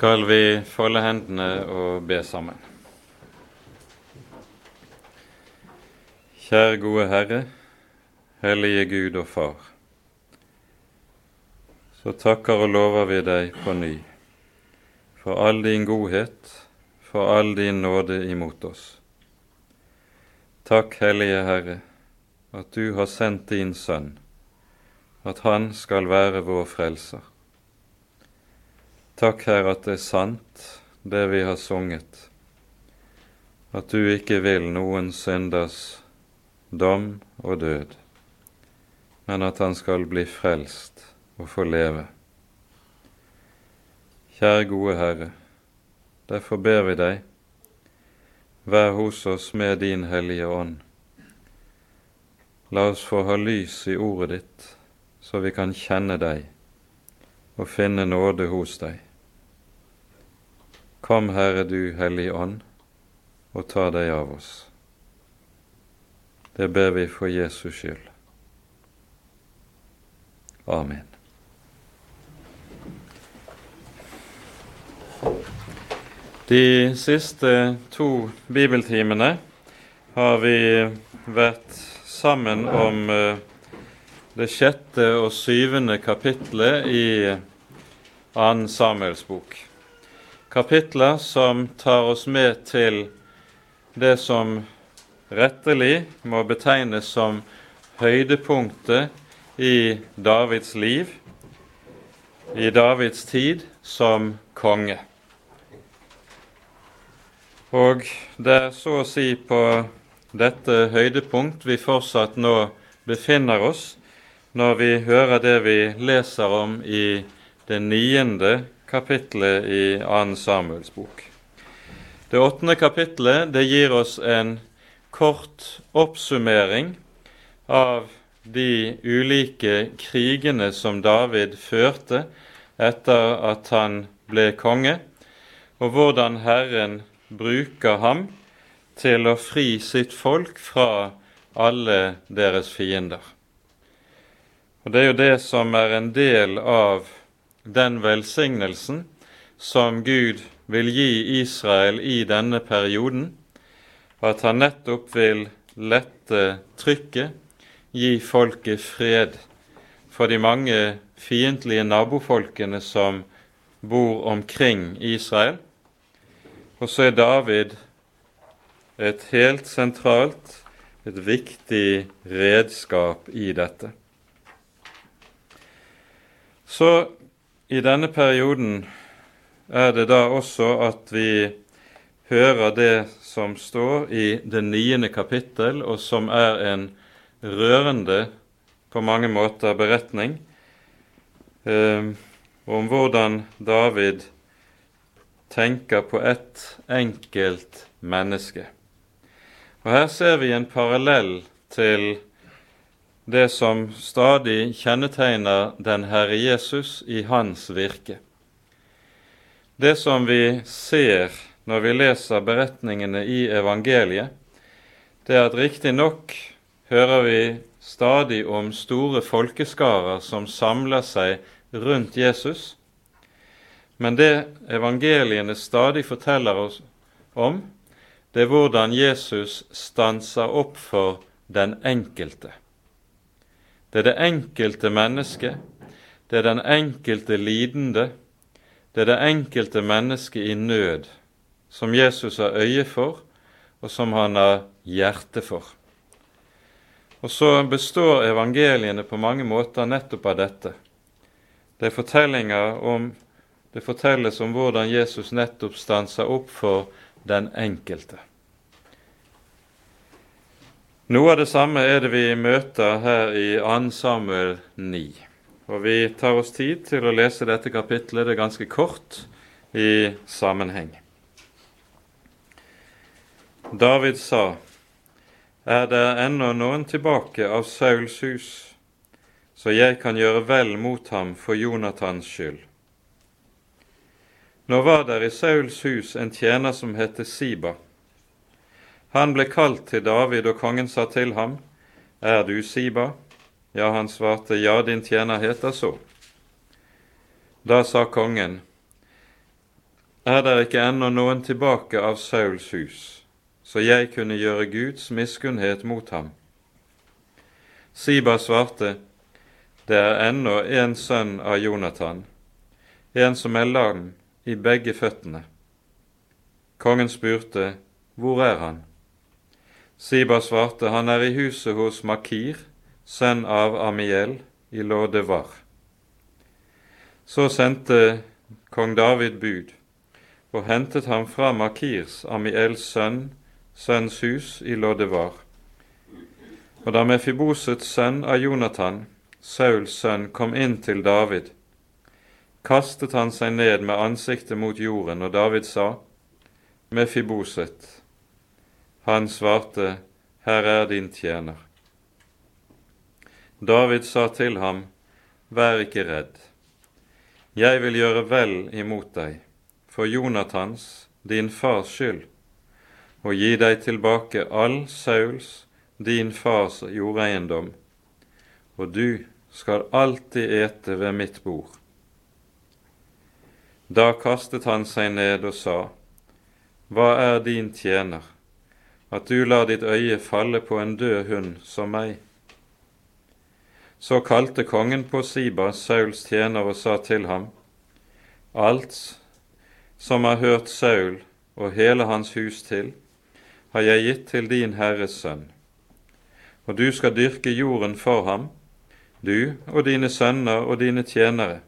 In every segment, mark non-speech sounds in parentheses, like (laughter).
skal vi folde hendene og be sammen. Kjære gode Herre, hellige Gud og Far. Så takker og lover vi deg på ny for all din godhet, for all din nåde imot oss. Takk, Hellige Herre, at du har sendt din Sønn, at Han skal være vår frelser. Takk, Herre, at det er sant, det vi har sunget, at du ikke vil noen synders dom og død, men at han skal bli frelst og få leve. Kjære gode Herre, derfor ber vi deg, vær hos oss med din Hellige Ånd. La oss få ha lys i ordet ditt, så vi kan kjenne deg og finne nåde hos deg. Kom, Herre du Hellige Ånd, og ta deg av oss. Det ber vi for Jesus skyld. Amen. De siste to bibeltimene har vi vært sammen om eh, det sjette og syvende kapitlet i annen Samuels bok kapitler som tar oss med til det som rettelig må betegnes som høydepunktet i Davids liv, i Davids tid som konge. Og det er så å si på dette høydepunkt vi fortsatt nå befinner oss, når vi hører det vi leser om i det niende kapittelet i 2. Samuels bok. Det åttende kapittelet det gir oss en kort oppsummering av de ulike krigene som David førte etter at han ble konge, og hvordan Herren bruker ham til å fri sitt folk fra alle deres fiender. Og Det er jo det som er en del av den velsignelsen som Gud vil gi Israel i denne perioden, at han nettopp vil lette trykket, gi folket fred for de mange fiendtlige nabofolkene som bor omkring Israel. Og så er David et helt sentralt, et viktig redskap i dette. Så i denne perioden er det da også at vi hører det som står i det niende kapittel, og som er en rørende, på mange måter, beretning eh, om hvordan David tenker på ett enkelt menneske. Og Her ser vi en parallell til det som stadig kjennetegner den Herre Jesus i hans virke. Det som vi ser når vi leser beretningene i evangeliet, det er at riktignok hører vi stadig om store folkeskarer som samler seg rundt Jesus, men det evangeliene stadig forteller oss om, det er hvordan Jesus stanser opp for den enkelte. Det er det enkelte mennesket, det er den enkelte lidende, det er det enkelte mennesket i nød som Jesus har øye for, og som han har hjerte for. Og så består evangeliene på mange måter nettopp av dette. Det er fortellinger om det fortelles om hvordan Jesus nettopp stanser opp for den enkelte. Noe av det samme er det vi møter her i 2. Samuel 9. Og Vi tar oss tid til å lese dette kapitlet. Det er ganske kort i sammenheng. David sa, Er det ennå noen tilbake av Sauls hus, så jeg kan gjøre vel mot ham for Jonathans skyld? Nå var der i Sauls hus en tjener som het Siba han ble kalt til David, og kongen sa til ham, Er du Siba? Ja, han svarte, Ja, din tjener heter så. Da sa kongen, er der ikke ennå noen tilbake av Sauls hus, så jeg kunne gjøre Guds miskunnhet mot ham. Siba svarte, det er ennå en sønn av Jonathan, en som er lam i begge føttene. Kongen spurte, hvor er han? Siba svarte, han er i huset hos Makir, sønn av Amiel, i Lådevar. Så sendte kong David bud og hentet ham fra Makirs, Amiels sønn, sønns hus i Loddevar. Og da Mefibosets sønn av Jonathan, Sauls sønn, kom inn til David, kastet han seg ned med ansiktet mot jorden, og David sa, Mefiboset. Han svarte, Her er din tjener. David sa til ham, Vær ikke redd, jeg vil gjøre vel imot deg for Jonathans, din fars skyld, og gi deg tilbake all Sauls, din fars jordeiendom, og du skal alltid ete ved mitt bord. Da kastet han seg ned og sa, Hva er din tjener, at du lar ditt øye falle på en død hund som meg? Så kalte kongen på Siba, Sauls tjener, og sa til ham, Alt som har hørt Saul og hele hans hus til, har jeg gitt til din Herres sønn. Og du skal dyrke jorden for ham, du og dine sønner og dine tjenere,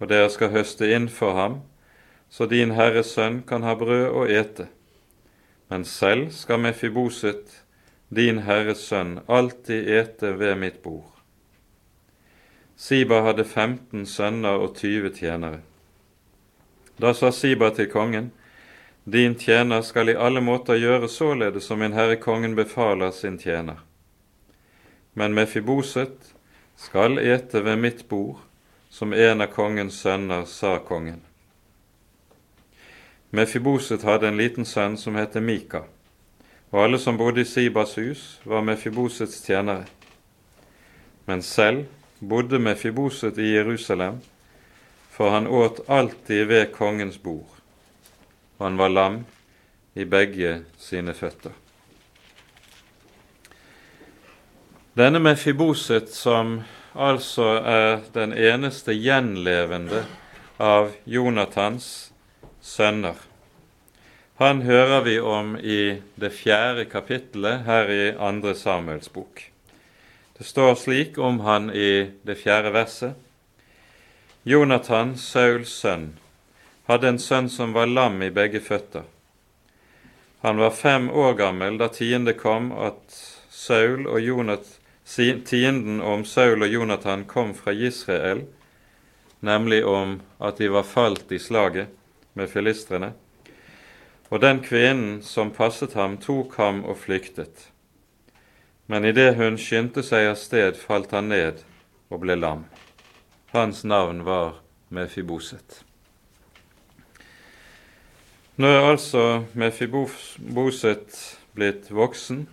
og dere skal høste inn for ham, så din Herres sønn kan ha brød å ete. Men selv skal Mefiboset, din Herres sønn, alltid ete ved mitt bord. Siba hadde 15 sønner og 20 tjenere. Da sa Siba til kongen, Din tjener skal i alle måter gjøre således som min herre kongen befaler sin tjener. Men Mefiboset skal ete ved mitt bord, som en av kongens sønner, sa kongen. Mefiboset hadde en liten sønn som het Mika, og alle som bodde i Sibas hus, var Mefibosets tjenere. Men selv bodde Mefiboset i Jerusalem for han åt alltid ved kongens bord, og han var lam i begge sine føtter. Denne Mefiboset, som altså er den eneste gjenlevende av Jonathans sønner, han hører vi om i det fjerde kapittelet her i andre Samuels bok. Det står slik om han i det fjerde verset. Jonathan, Sauls sønn, hadde en sønn som var lam i begge føtter. Han var fem år gammel da tiende kom at Saul og Jonathan, tienden om Saul og Jonathan kom fra Israel, nemlig om at de var falt i slaget med filistrene. Og den kvinnen som passet ham, tok ham og flyktet. Men idet hun skyndte seg av sted, falt han ned og ble lam. Hans navn var Mefiboset. Nå er altså Mefiboset blitt voksen.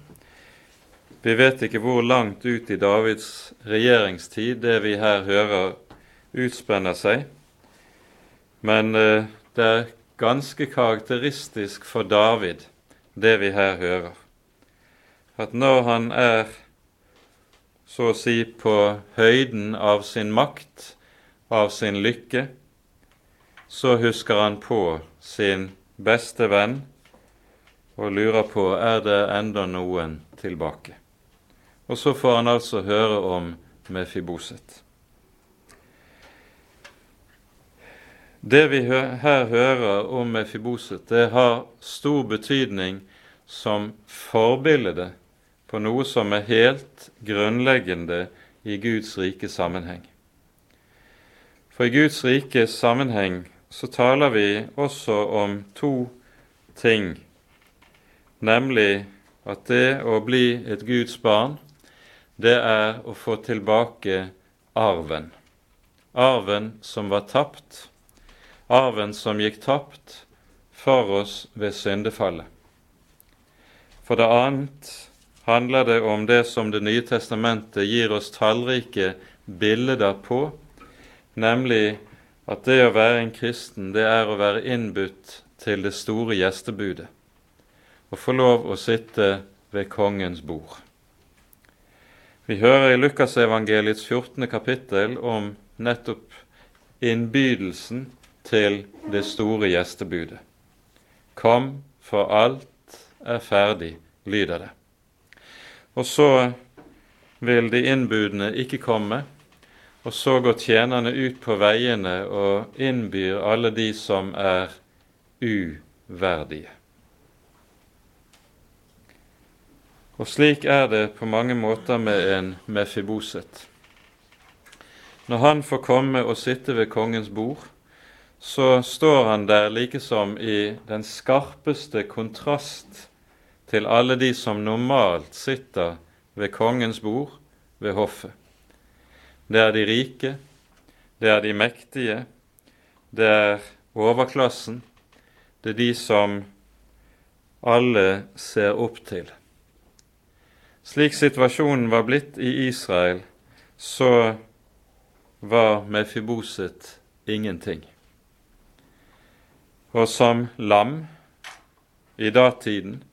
Vi vet ikke hvor langt ut i Davids regjeringstid det vi her hører, utspenner seg, men eh, det er ganske karakteristisk for David, det vi her hører, at når han er så å si på høyden av sin makt, av sin lykke, så husker han på sin beste venn og lurer på er det enda noen tilbake. Og så får han altså høre om Mefiboset. Det vi her hører om Mefiboset, det har stor betydning som forbilde på noe som er helt grunnleggende i Guds rike sammenheng. For i Guds rike sammenheng så taler vi også om to ting, nemlig at det å bli et Guds barn, det er å få tilbake arven. Arven som var tapt, arven som gikk tapt for oss ved syndefallet. For det annet handler det om det som Det nye testamentet gir oss tallrike bilder på, nemlig at det å være en kristen, det er å være innbudt til det store gjestebudet og få lov å sitte ved kongens bord. Vi hører i Lukasevangeliets 14. kapittel om nettopp innbydelsen til det store gjestebudet. Kom, for alt er ferdig, lyder det. Og så vil de innbudne ikke komme, og så går tjenerne ut på veiene og innbyr alle de som er uverdige. Og slik er det på mange måter med en Mefiboset. Når han får komme og sitte ved kongens bord, så står han der likesom i den skarpeste kontrast til alle de som normalt sitter ved kongens bord ved hoffet. Det er de rike, det er de mektige, det er overklassen, det er de som alle ser opp til. Slik situasjonen var blitt i Israel, så var Mefiboset ingenting. Og som lam i datiden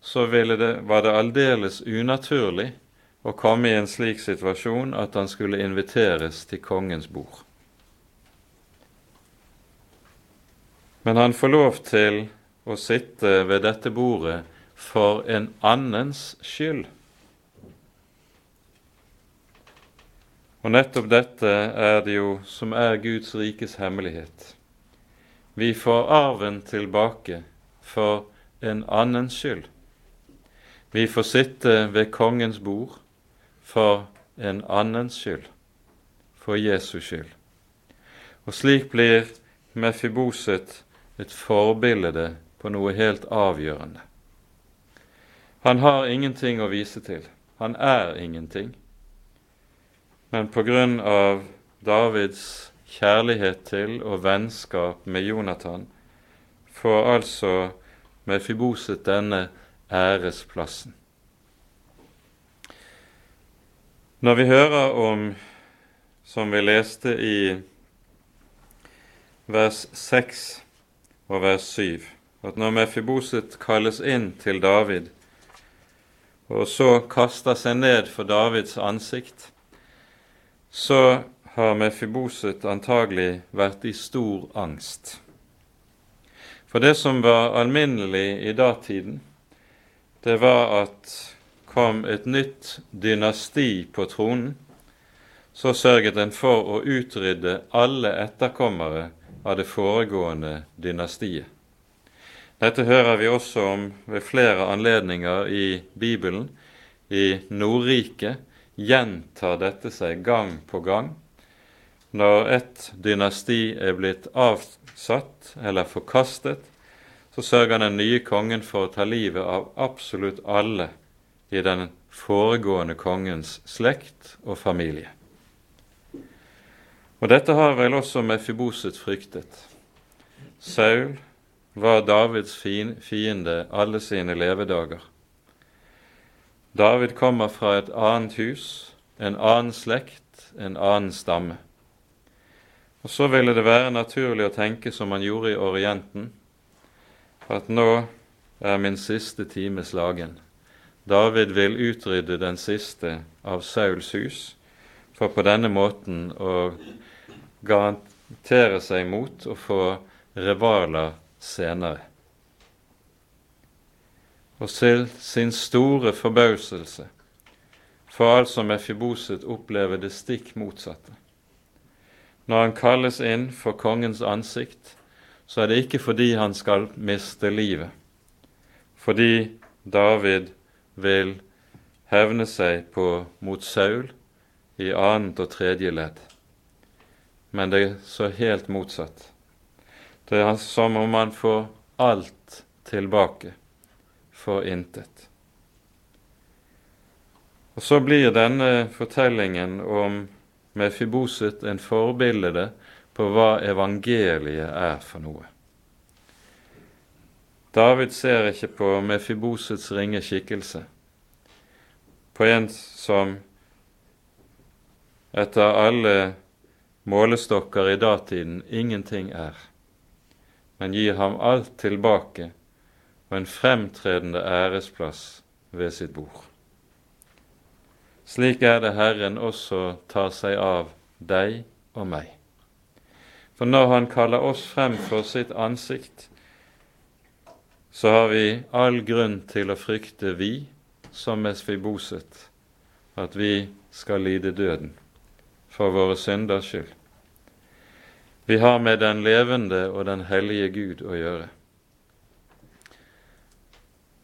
så det, var det aldeles unaturlig å komme i en slik situasjon at han skulle inviteres til kongens bord. Men han får lov til å sitte ved dette bordet for en annens skyld. Og nettopp dette er det jo som er Guds rikes hemmelighet. Vi får arven tilbake for en annens skyld. Vi får sitte ved kongens bord for en annens skyld, for Jesus skyld. Og slik blir Mefiboset et forbilde på noe helt avgjørende. Han har ingenting å vise til. Han er ingenting. Men på grunn av Davids kjærlighet til og vennskap med Jonathan, får altså Mefiboset denne æresplassen. Når vi hører om, som vi leste i vers 6 og vers 7, at når Mefiboset kalles inn til David, og så kaster seg ned for Davids ansikt, så har Mefiboset antagelig vært i stor angst. For det som var alminnelig i datiden, det var at kom et nytt dynasti på tronen, så sørget en for å utrydde alle etterkommere av det foregående dynastiet. Dette hører vi også om ved flere anledninger i Bibelen. I Nordriket gjentar dette seg gang på gang når et dynasti er blitt avsatt eller forkastet, så sørger den nye kongen for å ta livet av absolutt alle i den foregående kongens slekt og familie. Og dette har vel også Mefiboset fryktet. Saul var Davids fiende alle sine levedager. David kommer fra et annet hus, en annen slekt, en annen stamme. Og så ville det være naturlig å tenke som man gjorde i Orienten, at nå er min siste time slagen. David vil utrydde den siste av Sauls hus, for på denne måten å garantere seg mot å få rivaler senere. Og til sin store forbauselse får altså Mefiboset oppleve det stikk motsatte. Når han kalles inn for kongens ansikt, så er det ikke fordi han skal miste livet, fordi David vil hevne seg på mot Saul i annet og tredje ledd. Men det er så helt motsatt. Det er som om han får alt tilbake for intet. Og så blir denne fortellingen om Mefiboset en forbilde på hva evangeliet er for noe. David ser ikke på Mefibosets ringe skikkelse, på en som etter alle målestokker i datiden ingenting er, men gir ham alt tilbake og en fremtredende æresplass ved sitt bord. Slik er det Herren også tar seg av deg og meg. For når Han kaller oss frem for sitt ansikt, så har vi all grunn til å frykte, vi som Mesfiboset, at vi skal lide døden for våre synders skyld. Vi har med den levende og den hellige Gud å gjøre.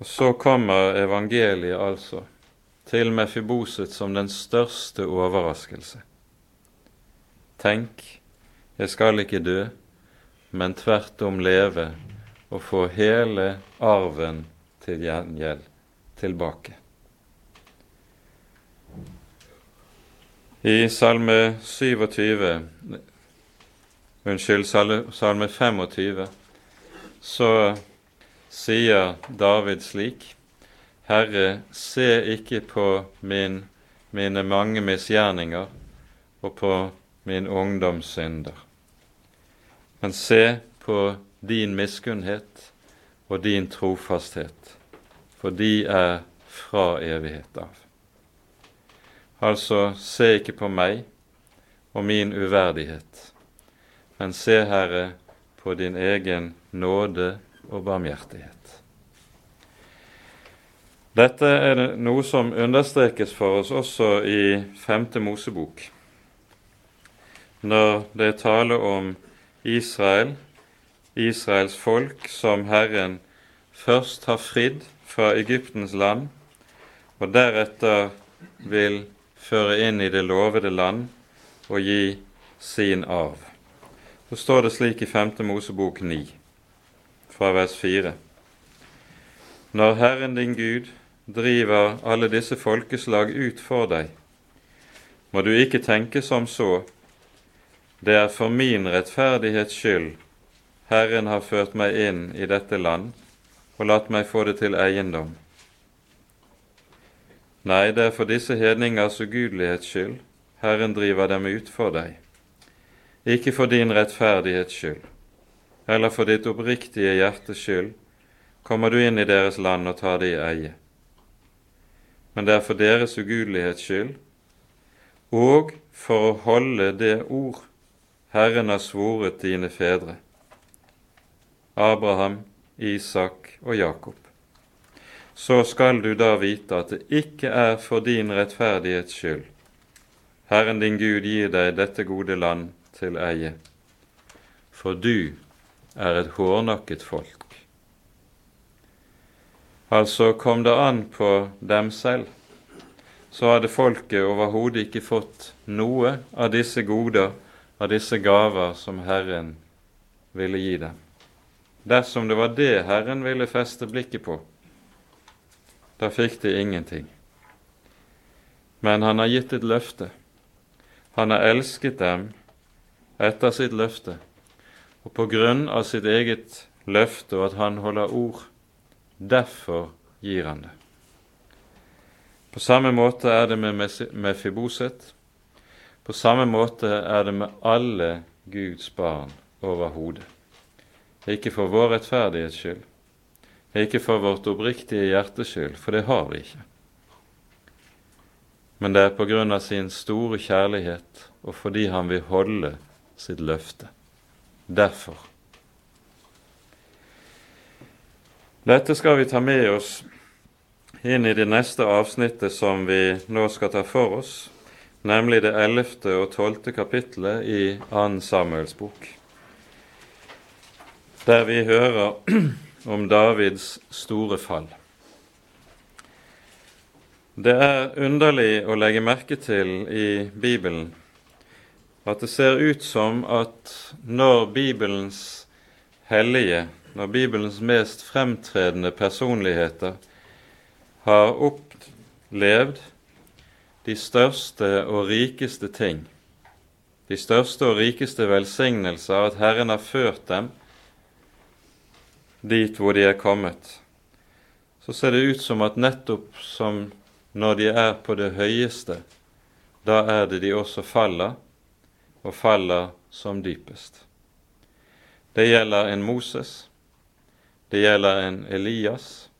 Og så kommer evangeliet altså til Mefiboset som den største overraskelse. Tenk, jeg skal ikke dø, men tvert om leve og få hele arven til gjengjeld tilbake. I Salme 27, unnskyld, Salme 25, så sier David slik.: Herre, se ikke på min, mine mange misgjerninger og på min ungdoms synder, men se på din miskunnhet og din trofasthet, for de er fra evighet av. Altså, se ikke på meg og min uverdighet, men se, Herre, på din egen nåde og barmhjertighet. Dette er noe som understrekes for oss også i Femte Mosebok, når det er tale om Israel, Israels folk, som Herren først har fridd fra Egyptens land, og deretter vil føre inn i det lovede land og gi sin arv. Så står det slik i Femte Mosebok 9 fra vers 4. Når Herren din Gud driver alle disse folkeslag ut for deg, må du ikke tenke som så, det er for min rettferdighets skyld. Herren har ført meg inn i dette land og latt meg få det til eiendom. Nei, det er for disse hedningers ugudelighets skyld. Herren driver dem ut for deg, ikke for din rettferdighets skyld eller for ditt oppriktige hjertes skyld, kommer du inn i deres land og tar det i eie. Men det er for deres ugudelighets skyld, og for å holde det ord Herren har svoret dine fedre, Abraham, Isak og Jakob. Så skal du da vite at det ikke er for din rettferdighets skyld Herren din Gud gir deg dette gode land til eie, for du er et hårnakket folk. Altså kom det an på dem selv, så hadde folket overhodet ikke fått noe av disse goder, av disse gaver som Herren ville gi dem. Dersom det var det Herren ville feste blikket på, da fikk de ingenting. Men han har gitt et løfte. Han har elsket dem etter sitt løfte og på grunn av sitt eget løfte og at han holder ord. Derfor gir han det. På samme måte er det med Mefiboset. På samme måte er det med alle Guds barn overhodet. Ikke for vår rettferdighets skyld, ikke for vårt oppriktige hjertes skyld, for det har vi ikke. Men det er på grunn av sin store kjærlighet og fordi han vil holde sitt løfte derfor. Dette skal vi ta med oss inn i det neste avsnittet som vi nå skal ta for oss, nemlig det ellevte og tolvte kapittelet i Ann Samuels bok, der vi hører (clears throat) om Davids store fall. Det er underlig å legge merke til i Bibelen at det ser ut som at når Bibelens hellige, når Bibelens mest fremtredende personligheter har opplevd de største og rikeste ting, de største og rikeste velsignelser, at Herren har ført dem dit hvor de er kommet, så ser det ut som at nettopp som når de er på det høyeste, da er det de også faller, og faller som dypest. Det gjelder en Moses, det gjelder en Elias,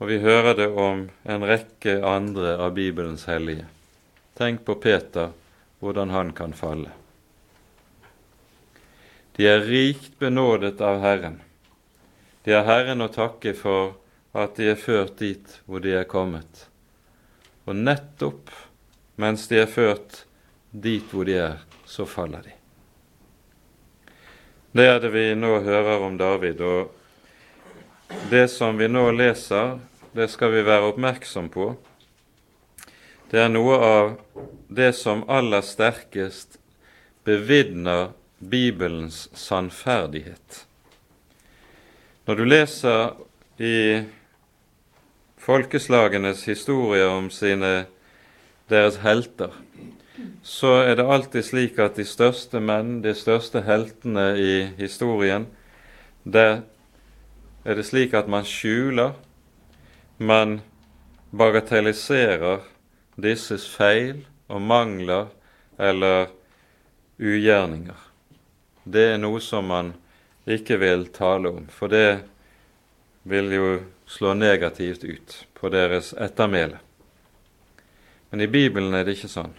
og vi hører det om en rekke andre av Bibelens hellige. Tenk på Peter, hvordan han kan falle. De er rikt benådet av Herren. De har Herren å takke for at de er ført dit hvor de er kommet. Og nettopp mens de er ført dit hvor de er, så faller de. Det er det vi nå hører om David, og det som vi nå leser, det skal vi være oppmerksom på. Det er noe av det som aller sterkest bevitner Bibelens sannferdighet. Når du leser i folkeslagenes historier om sine, deres helter, så er det alltid slik at de største menn, de største heltene i historien, der er det slik at man skjuler, man bagatelliserer disses feil og mangler eller ugjerninger. Det er noe som man ikke vil tale om, for det vil jo slå negativt ut på deres ettermæle. Men i Bibelen er det ikke sånn.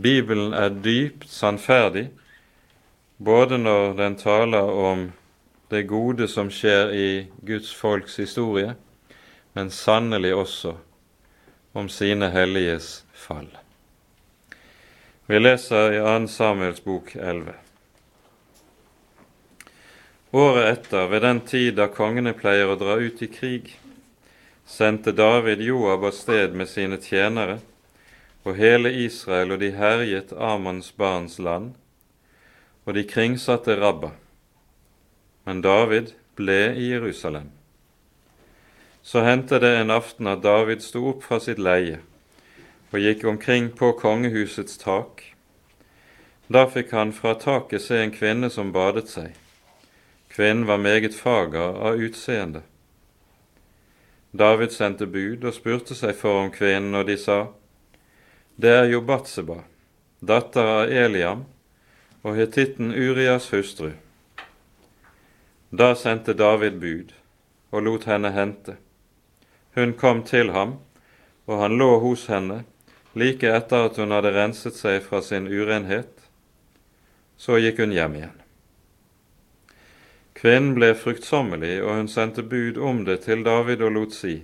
Bibelen er dypt sannferdig, både når den taler om det gode som skjer i Guds folks historie, men sannelig også om sine helliges fall. Vi leser i 2. Samuels bok 11. Året etter, ved den tid da kongene pleier å dra ut i krig, sendte David Joab av sted med sine tjenere og hele Israel, og de herjet Amons barns land, og de kringsatte Rabba. Men David ble i Jerusalem. Så hendte det en aften at David sto opp fra sitt leie og gikk omkring på kongehusets tak. Da fikk han fra taket se en kvinne som badet seg. Kvinnen var meget fager av utseende. David sendte bud og spurte seg for om kvinnen, og de sa:" det er jo Batseba, datter av Eliam og hetitten Urias hustru. Da sendte David bud og lot henne hente. Hun kom til ham, og han lå hos henne like etter at hun hadde renset seg fra sin urenhet. Så gikk hun hjem igjen. Kvinnen ble fruktsommelig, og hun sendte bud om det til David og lot si,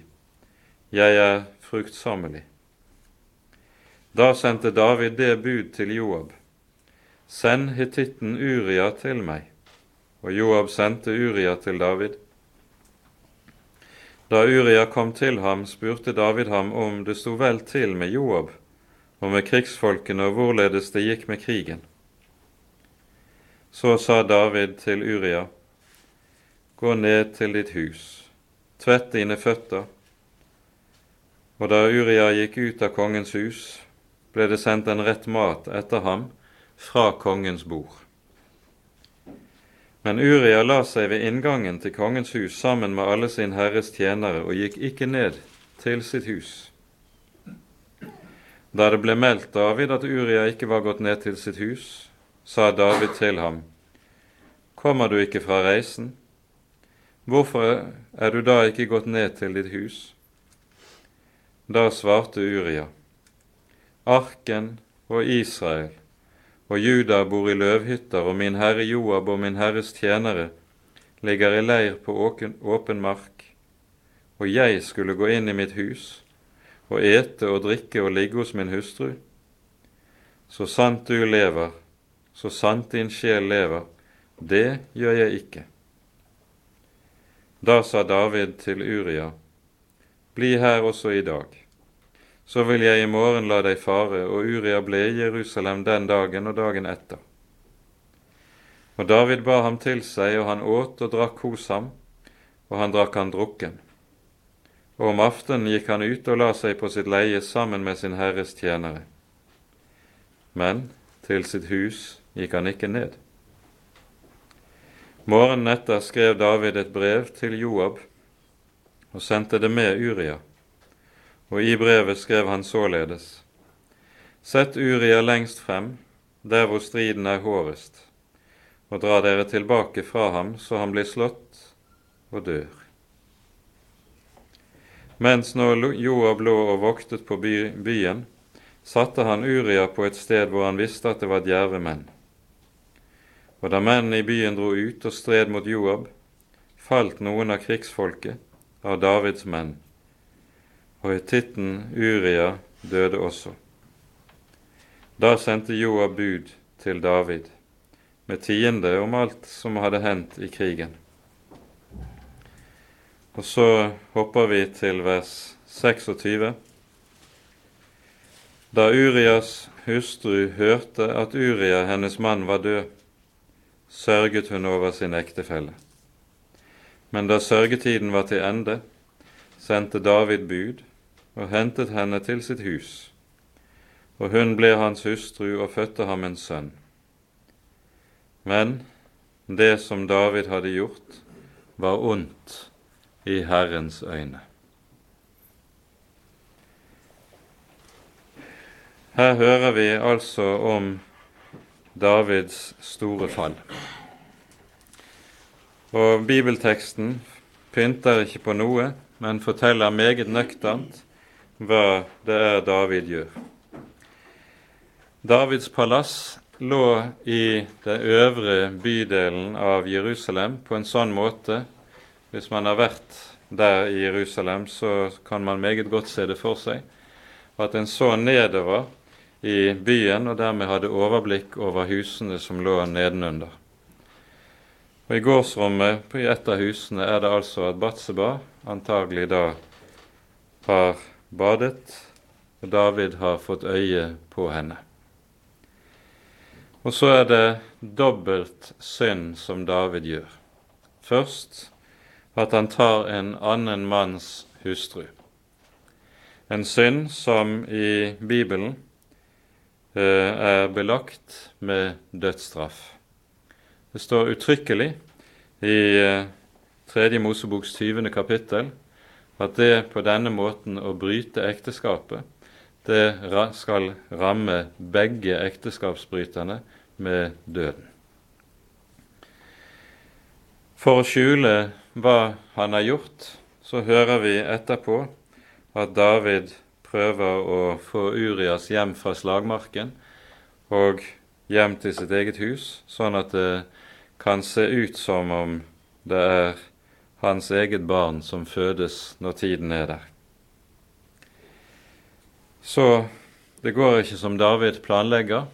Jeg er fruktsommelig. Da sendte David det bud til Joab. Send hittitten Uria til meg. Og Joab sendte Uria til David. Da Uria kom til ham, spurte David ham om det sto vel til med Joab og med krigsfolkene og hvorledes det gikk med krigen. Så sa David til Uria, gå ned til ditt hus, tvett dine føtter. Og da Uria gikk ut av kongens hus, ble det sendt en rett mat etter ham fra kongens bord. Men Uria la seg ved inngangen til kongens hus sammen med alle sin herres tjenere og gikk ikke ned til sitt hus. Da det ble meldt David at Uria ikke var gått ned til sitt hus, sa David til ham, Kommer du ikke fra reisen? Hvorfor er du da ikke gått ned til ditt hus? Da svarte Uria, Arken og Israel og Juda bor i løvhytter, og min herre Joab og min herres tjenere ligger i leir på åpen, åpen mark, og jeg skulle gå inn i mitt hus og ete og drikke og ligge hos min hustru. Så sant du lever, så sant din sjel lever, det gjør jeg ikke. Da sa David til Uria, bli her også i dag så vil jeg i morgen la deg fare, og Uria ble i Jerusalem den dagen og dagen etter. Og David ba ham til seg, og han åt og drakk hos ham, og han drakk han drukken. Og om aftenen gikk han ut og la seg på sitt leie sammen med sin herres tjenere. Men til sitt hus gikk han ikke ned. Morgenen etter skrev David et brev til Joab og sendte det med Uria og i brevet skrev han således:" Sett Uria lengst frem, der hvor striden er hårest, og dra dere tilbake fra ham, så han blir slått og dør. Mens nå Joab lå og voktet på byen, satte han Uria på et sted hvor han visste at det var djerve menn. Og da mennene i byen dro ut og stred mot Joab, falt noen av krigsfolket, av Davids menn, og hetitten Uria døde også. Da sendte Joab bud til David med tiende om alt som hadde hendt i krigen. Og så hopper vi til vers 26. Da Urias hustru hørte at Uria, hennes mann, var død, sørget hun over sin ektefelle. Men da sørgetiden var til ende, sendte David bud og hentet henne til sitt hus, og hun ble hans hustru og fødte ham en sønn. Men det som David hadde gjort, var ondt i Herrens øyne. Her hører vi altså om Davids store fall. Og bibelteksten pynter ikke på noe, men forteller meget nøkternt hva det er David gjør. Davids palass lå i den øvre bydelen av Jerusalem på en sånn måte hvis man har vært der i Jerusalem, så kan man meget godt se det for seg at en så nedover i byen og dermed hadde overblikk over husene som lå nedenunder. Og I gårdsrommet på et av husene er det altså at Batseba antagelig da har badet, og David har fått øye på henne. Og så er det dobbelt synd som David gjør. Først at han tar en annen manns hustru. En synd som i Bibelen eh, er belagt med dødsstraff. Det står uttrykkelig i eh, Tredje Moseboks 20. kapittel at det på denne måten å bryte ekteskapet, det skal ramme begge ekteskapsbryterne med døden. For å skjule hva han har gjort, så hører vi etterpå at David prøver å få Urias hjem fra slagmarken og hjem til sitt eget hus, sånn at det kan se ut som om det er hans eget barn som fødes når tiden er der. Så det går ikke som David planlegger,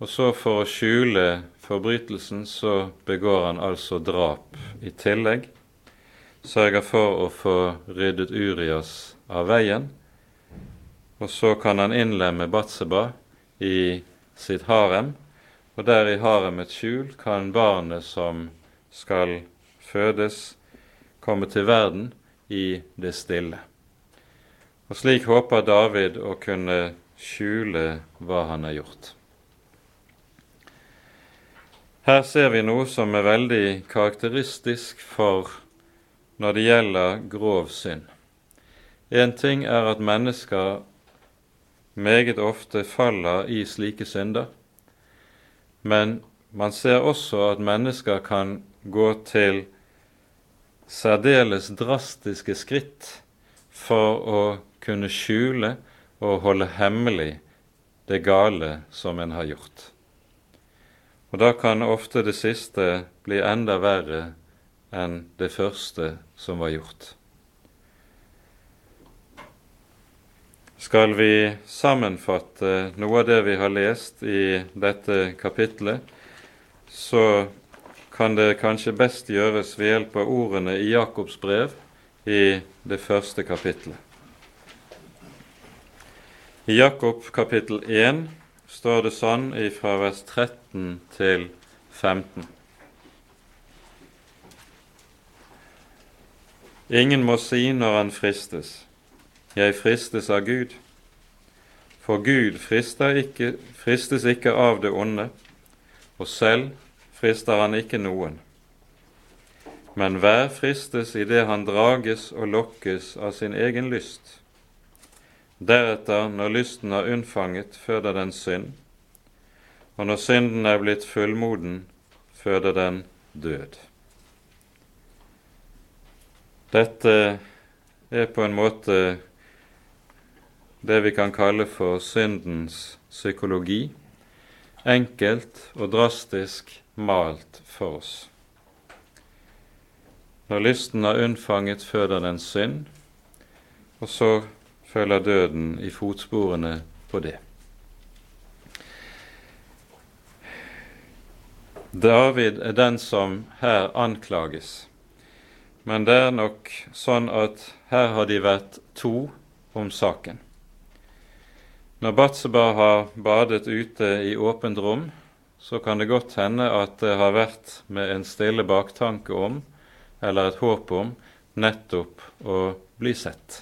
og så for å skjule forbrytelsen så begår han altså drap i tillegg. Sørger for å få ryddet Urias av veien. Og så kan han innlemme Batseba i sitt harem, og der i haremets skjul kan barnet som skal fødes, komme til verden i det stille. Og slik håper David å kunne skjule hva han har gjort. Her ser vi noe som er veldig karakteristisk for når det gjelder grov synd. Én ting er at mennesker meget ofte faller i slike synder, men man ser også at mennesker kan gå til særdeles drastiske skritt for å kunne skjule og holde hemmelig det gale som en har gjort. Og da kan ofte det siste bli enda verre enn det første som var gjort. Skal vi sammenfatte noe av det vi har lest i dette kapitlet, så kan det kanskje best gjøres ved hjelp av ordene i Jakobs brev i det første kapitlet. I Jakob kapittel 1 står det sånn fra vers 13 til 15. Ingen må si når han fristes, jeg fristes av Gud. For Gud ikke, fristes ikke av det onde, og selv frister han ikke noen. Men hver fristes i det han drages og lokkes av sin egen lyst. Deretter, når lysten har unnfanget, føder den synd, og når synden er blitt fullmoden, føder den død. Dette er på en måte det vi kan kalle for syndens psykologi, enkelt og drastisk malt for oss. Når lysten har unnfanget, føder den synd, og så følger døden i fotsporene på det. David er den som her anklages, men det er nok sånn at her har de vært to om saken. Når Batseba har badet ute i åpent rom, så kan det godt hende at det har vært med en stille baktanke om, eller et håp om, nettopp å bli sett.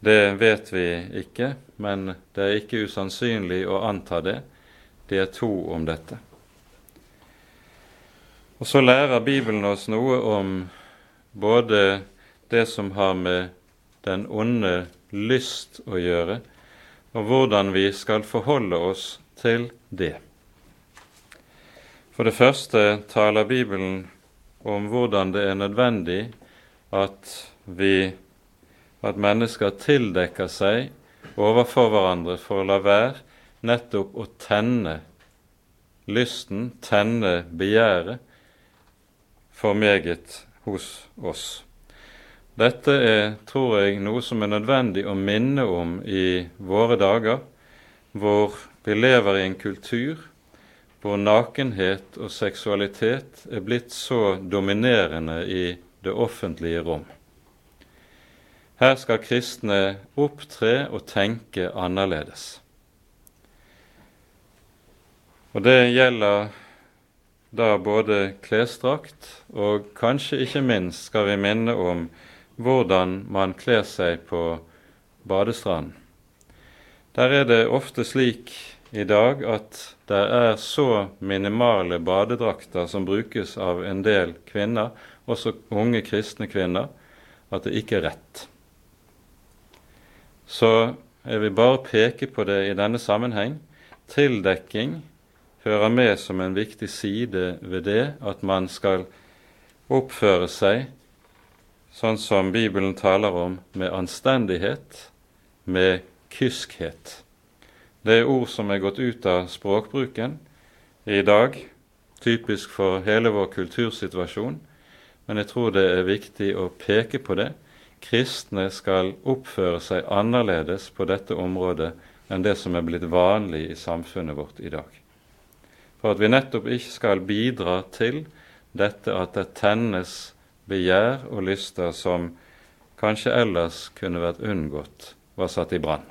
Det vet vi ikke, men det er ikke usannsynlig å anta det. De er to om dette. Og så lærer Bibelen oss noe om både det som har med den onde lyst å gjøre, og hvordan vi skal forholde oss til det. For det første taler Bibelen om hvordan det er nødvendig at vi at mennesker tildekker seg overfor hverandre for å la være nettopp å tenne lysten, tenne begjæret, for meget hos oss. Dette er, tror jeg, noe som er nødvendig å minne om i våre dager, hvor vi lever i en kultur hvor nakenhet og seksualitet er blitt så dominerende i det offentlige rom. Her skal kristne opptre og tenke annerledes. Og det gjelder da både klesdrakt og kanskje ikke minst skal vi minne om hvordan man kler seg på badestranden. Der er det ofte slik i dag at det er så minimale badedrakter som brukes av en del kvinner, også unge kristne kvinner, at det ikke er rett. Så jeg vil bare peke på det i denne sammenheng. Tildekking hører med som en viktig side ved det at man skal oppføre seg sånn som Bibelen taler om, med anstendighet, med kyskhet. Det er ord som er gått ut av språkbruken i dag, typisk for hele vår kultursituasjon, men jeg tror det er viktig å peke på det. Kristne skal oppføre seg annerledes på dette området enn det som er blitt vanlig i samfunnet vårt i dag for at vi nettopp ikke skal bidra til dette at det tennes begjær og lyster som kanskje ellers kunne vært unngått, var satt i brann.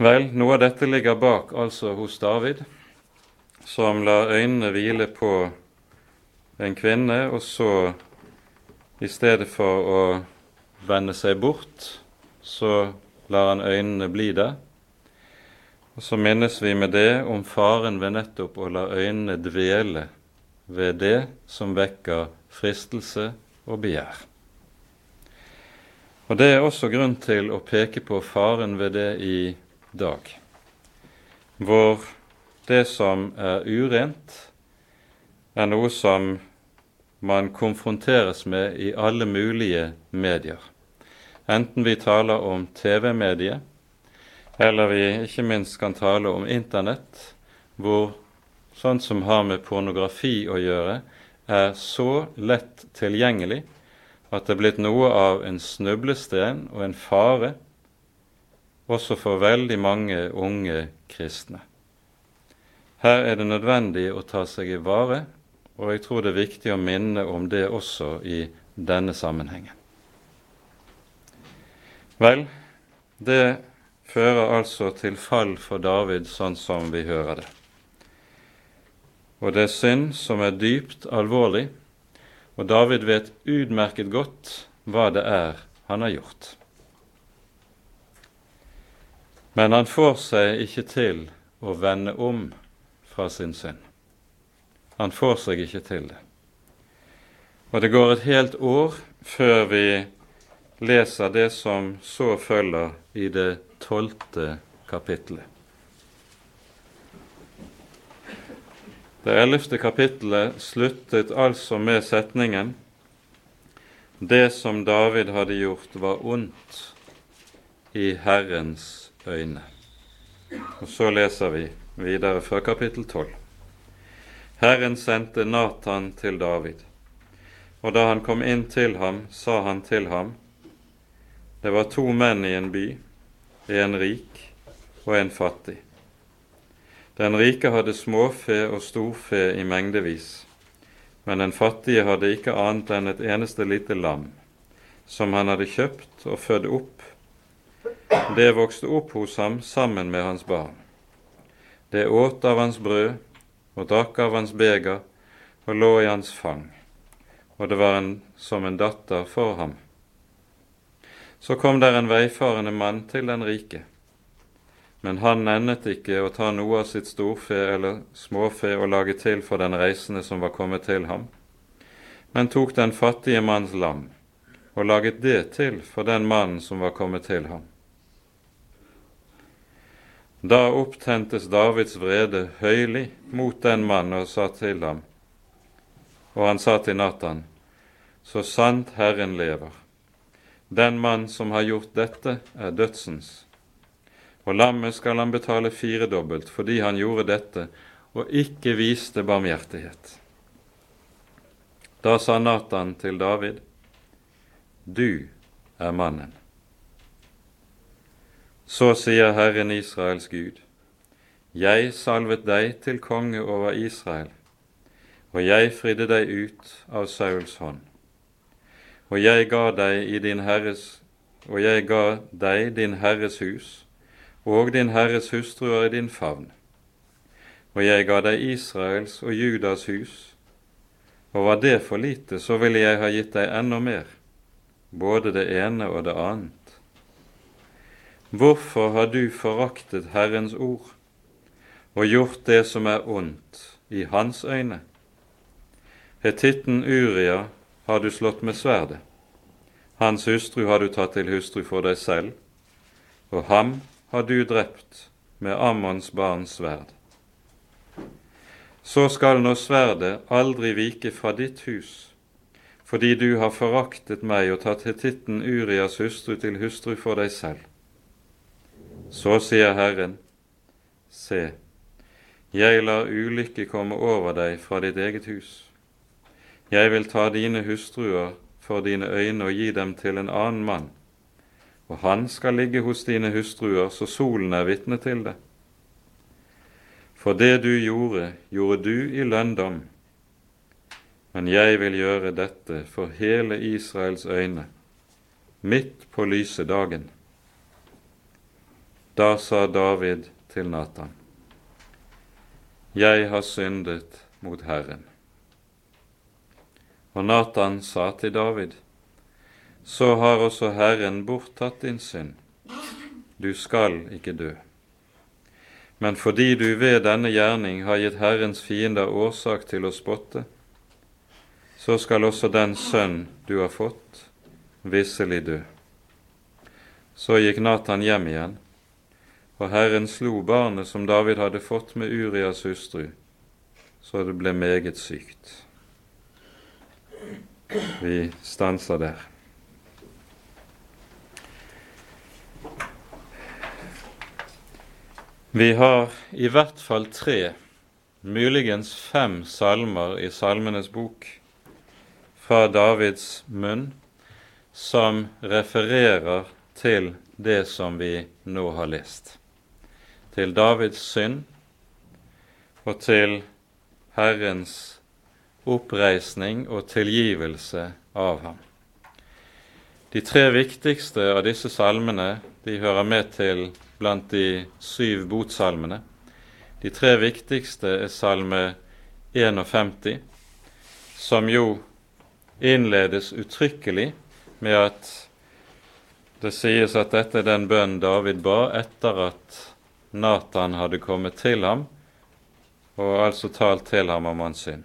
Vel, noe av dette ligger bak altså hos David, som lar øynene hvile på en kvinne, og så i stedet for å vende seg bort, så lar han øynene bli der og så minnes vi med det om faren ved nettopp å la øynene dvele ved det som vekker fristelse og begjær. Og Det er også grunn til å peke på faren ved det i dag, hvor det som er urent, er noe som man konfronteres med i alle mulige medier. Enten vi taler om TV-mediet, eller vi ikke minst kan tale om Internett, hvor sånt som har med pornografi å gjøre, er så lett tilgjengelig at det er blitt noe av en snublesten og en fare også for veldig mange unge kristne. Her er det nødvendig å ta seg i vare, og jeg tror det er viktig å minne om det også i denne sammenhengen. Vel, det fører altså til fall for David, sånn som vi hører det. Og det er synd som er dypt alvorlig, og David vet utmerket godt hva det er han har gjort. Men han får seg ikke til å vende om fra sin synd. Han får seg ikke til det. Og det går et helt år før vi leser det som så følger i det tolvte kapittelet. Det ellevte kapittelet sluttet altså med setningen Det som David hadde gjort, var ondt i Herrens øyne. Og så leser vi videre fra kapittel 12. Herren sendte Natan til David, og da han kom inn til ham, sa han til ham, det var to menn i en by, en rik og en fattig. Den rike hadde småfe og storfe i mengdevis, men den fattige hadde ikke annet enn et eneste lite lam, som han hadde kjøpt og født opp. Det vokste opp hos ham sammen med hans barn. Det åt av hans brød og drakk av hans beger og lå i hans fang, og det var en, som en datter for ham. Så kom der en veifarende mann til den rike, men han nennet ikke å ta noe av sitt storfe eller småfe og lage til for den reisende som var kommet til ham, men tok den fattige manns lam og laget det til for den mannen som var kommet til ham. Da opptentes Davids vrede høylig mot den mannen og sa til ham, og han sa til Natan, så sant Herren lever, den mann som har gjort dette, er dødsens, og lammet skal han betale firedobbelt fordi han gjorde dette og ikke viste barmhjertighet. Da sa Natan til David, Du er mannen. Så sier Herren Israels Gud, Jeg salvet deg til konge over Israel, og jeg fridde deg ut av Sauls hånd. Og jeg ga deg din herres og jeg ga deg din herres hus og din herres hustruer i din favn. Og jeg ga deg Israels og Judas hus, og var det for lite, så ville jeg ha gitt deg enda mer, både det ene og det annet. Hvorfor har du foraktet Herrens ord og gjort det som er ondt i hans øyne? Hetitten Uria har du slått med sverdet. Hans hustru har du tatt til hustru for deg selv, og ham har du drept med Ammons barns sverd. Så skal nå sverdet aldri vike fra ditt hus, fordi du har foraktet meg og tatt hetitten Urias hustru til hustru for deg selv. Så sier Herren, se, jeg lar ulykke komme over deg fra ditt eget hus. Jeg vil ta dine hustruer for dine øyne og gi dem til en annen mann, og han skal ligge hos dine hustruer så solen er vitne til det. For det du gjorde, gjorde du i lønndom, men jeg vil gjøre dette for hele Israels øyne, midt på lyse dagen. Da sa David til Natan, Jeg har syndet mot Herren. Og Natan sa til David, Så har også Herren borttatt din synd. Du skal ikke dø. Men fordi du ved denne gjerning har gitt Herrens fiender årsak til å spotte, så skal også den sønn du har fått, visselig dø. Så gikk Natan hjem igjen og Herren slo barnet som David hadde fått med Urias hustru, så det ble meget sykt. Vi stanser der. Vi har i hvert fall tre, muligens fem salmer i Salmenes bok fra Davids munn som refererer til det som vi nå har lest til Davids synd og til Herrens oppreisning og tilgivelse av ham. De tre viktigste av disse salmene de hører med til blant de syv botsalmene. De tre viktigste er salme 51, som jo innledes uttrykkelig med at det sies at dette er den bønn David ba etter at Natan hadde kommet til ham og altså talt til ham om hans synd.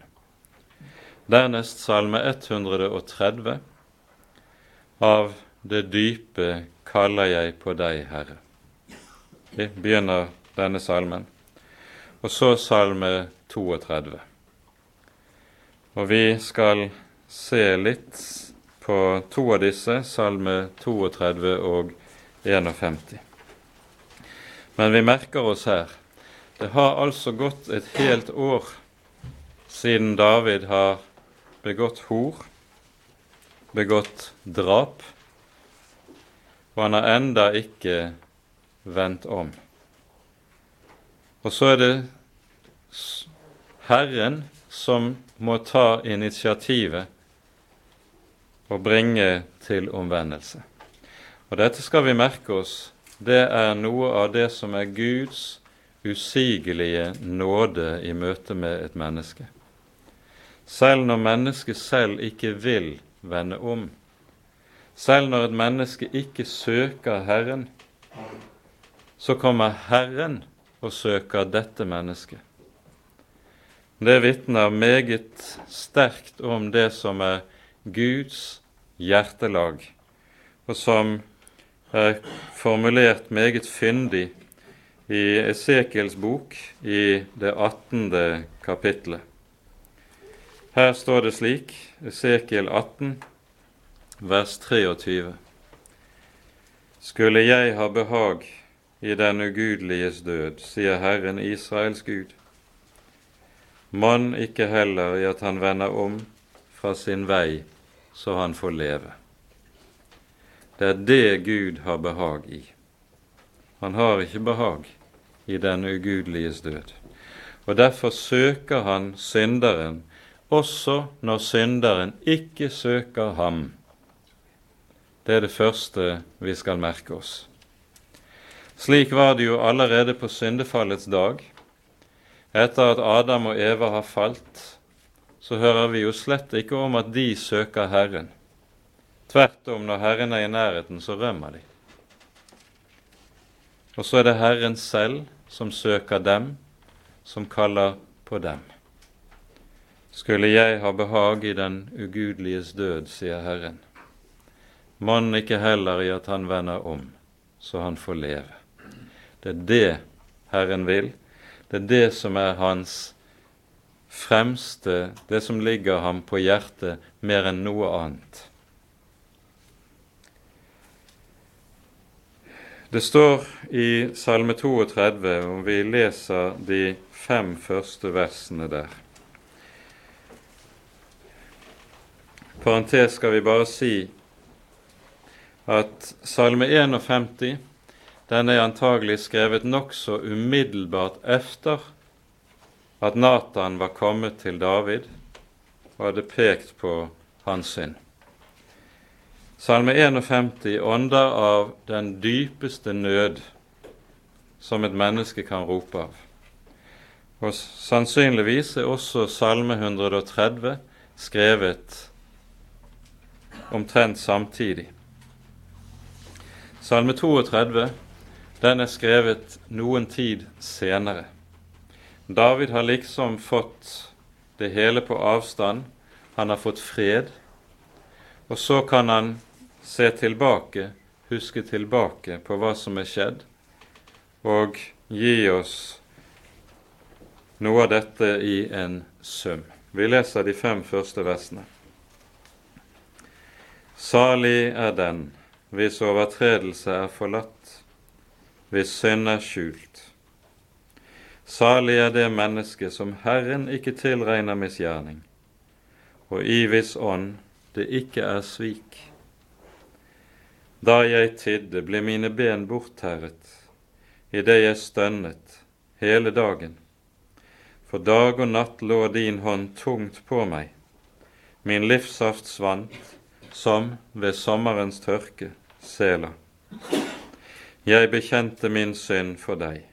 Dernest salme 130 av Det dype kaller jeg på deg, Herre. Vi begynner denne salmen. Og så salme 32. Og vi skal se litt på to av disse, Salme 32 og 51. Men vi merker oss her det har altså gått et helt år siden David har begått hor, begått drap, og han har enda ikke vendt om. Og så er det Herren som må ta initiativet og bringe til omvendelse. Og dette skal vi merke oss. Det er noe av det som er Guds usigelige nåde i møte med et menneske. Selv når mennesket selv ikke vil vende om, selv når et menneske ikke søker Herren, så kommer Herren og søker dette mennesket. Det vitner meget sterkt om det som er Guds hjertelag, og som er formulert meget fyndig i Esekiels bok i det 18. kapitlet. Her står det slik, Esekiel 18, vers 23. Skulle jeg ha behag i den ugudeliges død, sier Herren Israels Gud. Mann ikke heller i at han vender om fra sin vei, så han får leve. Det er det Gud har behag i. Han har ikke behag i den ugudeliges død. Og derfor søker han synderen, også når synderen ikke søker ham. Det er det første vi skal merke oss. Slik var det jo allerede på syndefallets dag. Etter at Adam og Eva har falt, så hører vi jo slett ikke om at de søker Herren. Tvert om, når Herren er i nærheten, så rømmer de. Og så er det Herren selv som søker dem, som kaller på dem. Skulle jeg ha behag i den ugudeliges død, sier Herren. Mann ikke heller i at han vender om, så han får leve. Det er det Herren vil. Det er det som er hans fremste, det som ligger ham på hjertet mer enn noe annet. Det står i Salme 32, om vi leser de fem første versene der. Parentes skal vi bare si at Salme 51 den er antagelig skrevet nokså umiddelbart efter at Natan var kommet til David og hadde pekt på hans synd. Salme 51 ånder av den dypeste nød som et menneske kan rope av. Og sannsynligvis er også Salme 130 skrevet omtrent samtidig. Salme 32 den er skrevet noen tid senere. David har liksom fått det hele på avstand. Han har fått fred. Og så kan han se tilbake, huske tilbake på hva som er skjedd, og gi oss noe av dette i en sum. Vi leser de fem første versene. Salig er den hvis overtredelse er forlatt hvis synd er skjult. Salig er det menneske som Herren ikke tilregner misgjerning, og i viss ånd det ikke er svik. Da jeg tidde, ble mine ben bortterret, idet jeg stønnet hele dagen. For dag og natt lå din hånd tungt på meg, min livssaft svant som ved sommerens tørke, Sela. Jeg bekjente min synd for deg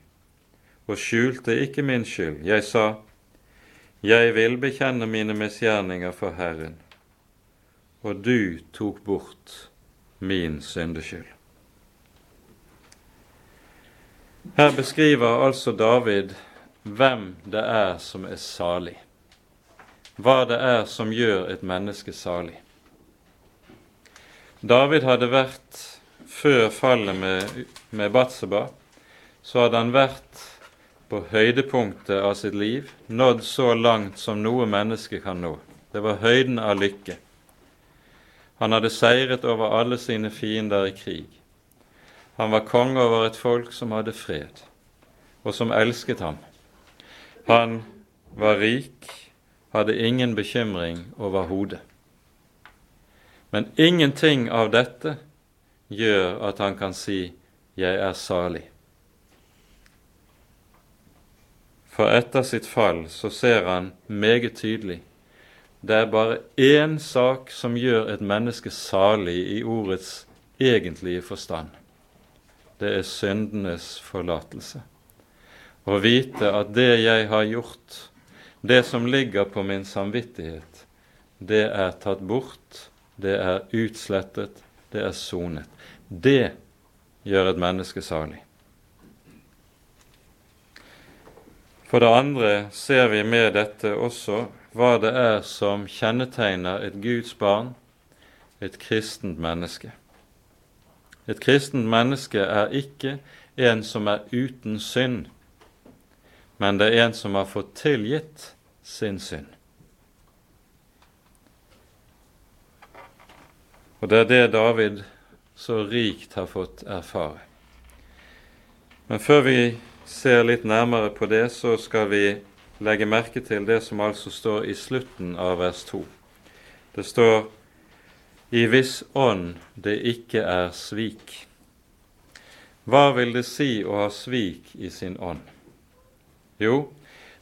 og skjulte ikke min skyld. Jeg sa, Jeg vil bekjenne mine misgjerninger for Herren, og du tok bort min syndeskyld. Her beskriver altså David hvem det er som er salig, hva det er som gjør et menneske salig. David hadde vært før fallet med, med Batseba, så hadde han vært på høydepunktet av sitt liv, nådd så langt som noe menneske kan nå. Det var høyden av lykke. Han hadde seiret over alle sine fiender i krig. Han var konge over et folk som hadde fred, og som elsket ham. Han var rik, hadde ingen bekymring overhodet. Men ingenting av dette gjør at han kan si 'jeg er salig'. For etter sitt fall så ser han meget tydelig det er bare én sak som gjør et menneske salig i ordets egentlige forstand. Det er syndenes forlatelse. Å vite at det jeg har gjort, det som ligger på min samvittighet, det er tatt bort det er utslettet, det er sonet. Det gjør et menneske salig. For det andre ser vi med dette også hva det er som kjennetegner et Guds barn, et kristent menneske. Et kristent menneske er ikke en som er uten synd, men det er en som har fått tilgitt sin synd. Og det er det David så rikt har fått erfare. Men før vi ser litt nærmere på det, så skal vi legge merke til det som altså står i slutten av vers 2. Det står i viss ånd det ikke er svik. Hva vil det si å ha svik i sin ånd? Jo,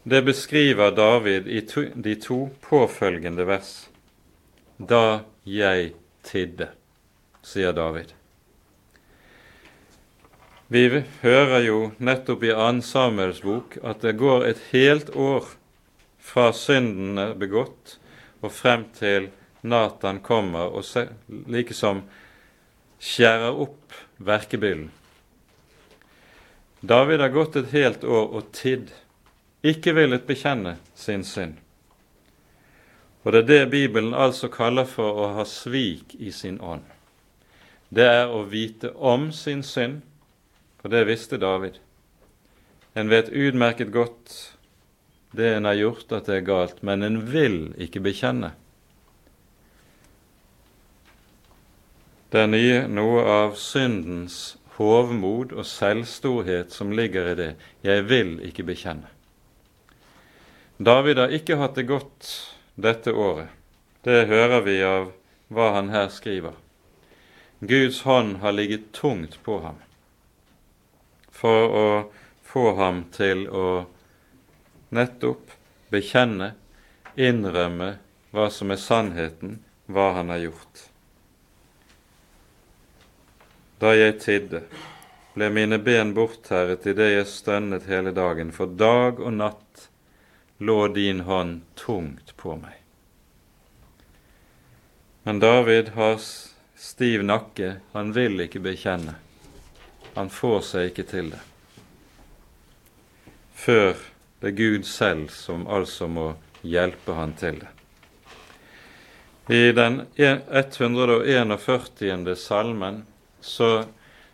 det beskriver David i to, de to påfølgende vers. Da jeg tidde, sier David. Vi hører jo nettopp i 2. Samuels bok at det går et helt år fra synden er begått og frem til Natan kommer og likesom skjærer opp verkebyllen. David har gått et helt år og tidd, ikke villet bekjenne sin synd. Og det er det Bibelen altså kaller for å ha svik i sin ånd. Det er å vite om sin synd, for det visste David. En vet utmerket godt det en har gjort, at det er galt, men en vil ikke bekjenne. Det er nye, noe av syndens hovmod og selvstorhet som ligger i det. Jeg vil ikke bekjenne. David har ikke hatt det godt dette året. Det hører vi av hva han her skriver. Guds hånd har ligget tungt på ham for å få ham til å nettopp bekjenne, innrømme hva som er sannheten, hva han har gjort. Da jeg tidde, ble mine ben bortterret idet jeg stønnet hele dagen, for dag og natt lå din hånd tungt på meg. Men David har stiv nakke, han vil ikke bekjenne. Han får seg ikke til det. Før det er Gud selv som altså må hjelpe han til det. I den 141. salmen så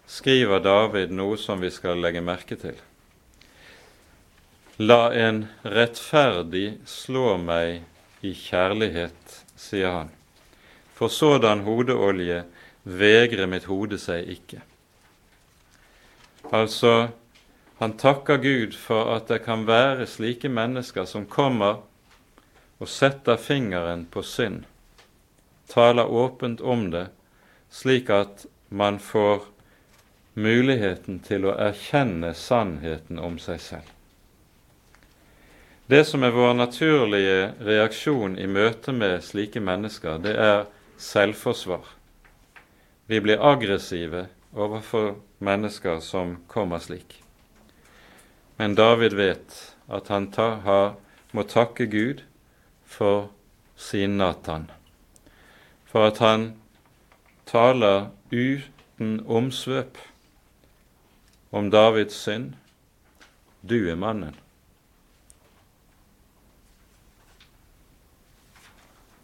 skriver David noe som vi skal legge merke til. La en rettferdig slå meg i kjærlighet, sier han. For sådan hodeolje vegrer mitt hode seg ikke. Altså, han takker Gud for at det kan være slike mennesker som kommer og setter fingeren på synd, taler åpent om det, slik at man får muligheten til å erkjenne sannheten om seg selv. Det som er vår naturlige reaksjon i møte med slike mennesker, det er selvforsvar. Vi blir aggressive overfor mennesker som kommer slik. Men David vet at han ta, har, må takke Gud for sin Natan, for at han taler uten omsvøp om Davids synd. Du er mannen.